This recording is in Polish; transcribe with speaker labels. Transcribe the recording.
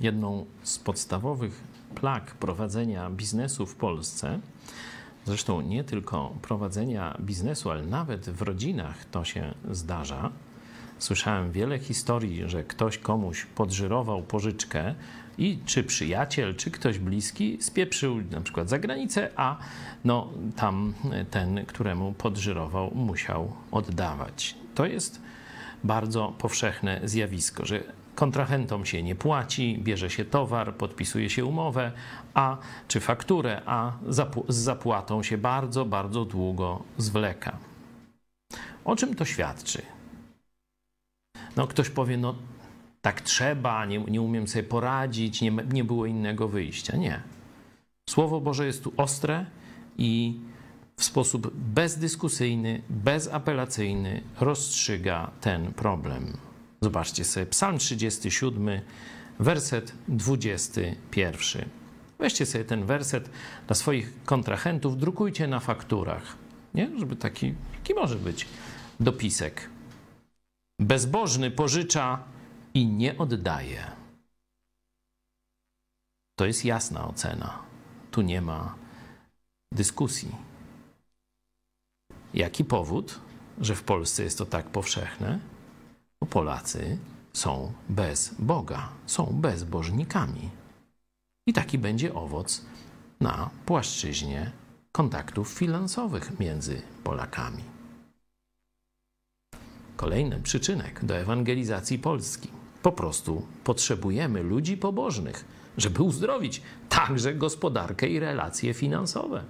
Speaker 1: jedną z podstawowych plag prowadzenia biznesu w Polsce, zresztą nie tylko prowadzenia biznesu, ale nawet w rodzinach to się zdarza. Słyszałem wiele historii, że ktoś komuś podżyrował pożyczkę i czy przyjaciel, czy ktoś bliski spieprzył na przykład za granicę, a no tam ten, któremu podżyrował, musiał oddawać. To jest bardzo powszechne zjawisko, że kontrahentom się nie płaci, bierze się towar, podpisuje się umowę, a czy fakturę, a z zapłatą się bardzo, bardzo długo zwleka. O czym to świadczy? No, ktoś powie, no tak trzeba, nie, nie umiem sobie poradzić, nie, nie było innego wyjścia. Nie. Słowo Boże jest tu ostre i w sposób bezdyskusyjny, bezapelacyjny rozstrzyga ten problem. Zobaczcie sobie, Psalm 37, werset 21. Weźcie sobie ten werset dla swoich kontrahentów, drukujcie na fakturach, nie? żeby taki, taki może być dopisek. Bezbożny pożycza i nie oddaje. To jest jasna ocena. Tu nie ma dyskusji. Jaki powód, że w Polsce jest to tak powszechne? Polacy są bez Boga, są bezbożnikami. I taki będzie owoc na płaszczyźnie kontaktów finansowych między Polakami. Kolejny przyczynek do ewangelizacji Polski. Po prostu potrzebujemy ludzi pobożnych, żeby uzdrowić także gospodarkę i relacje finansowe.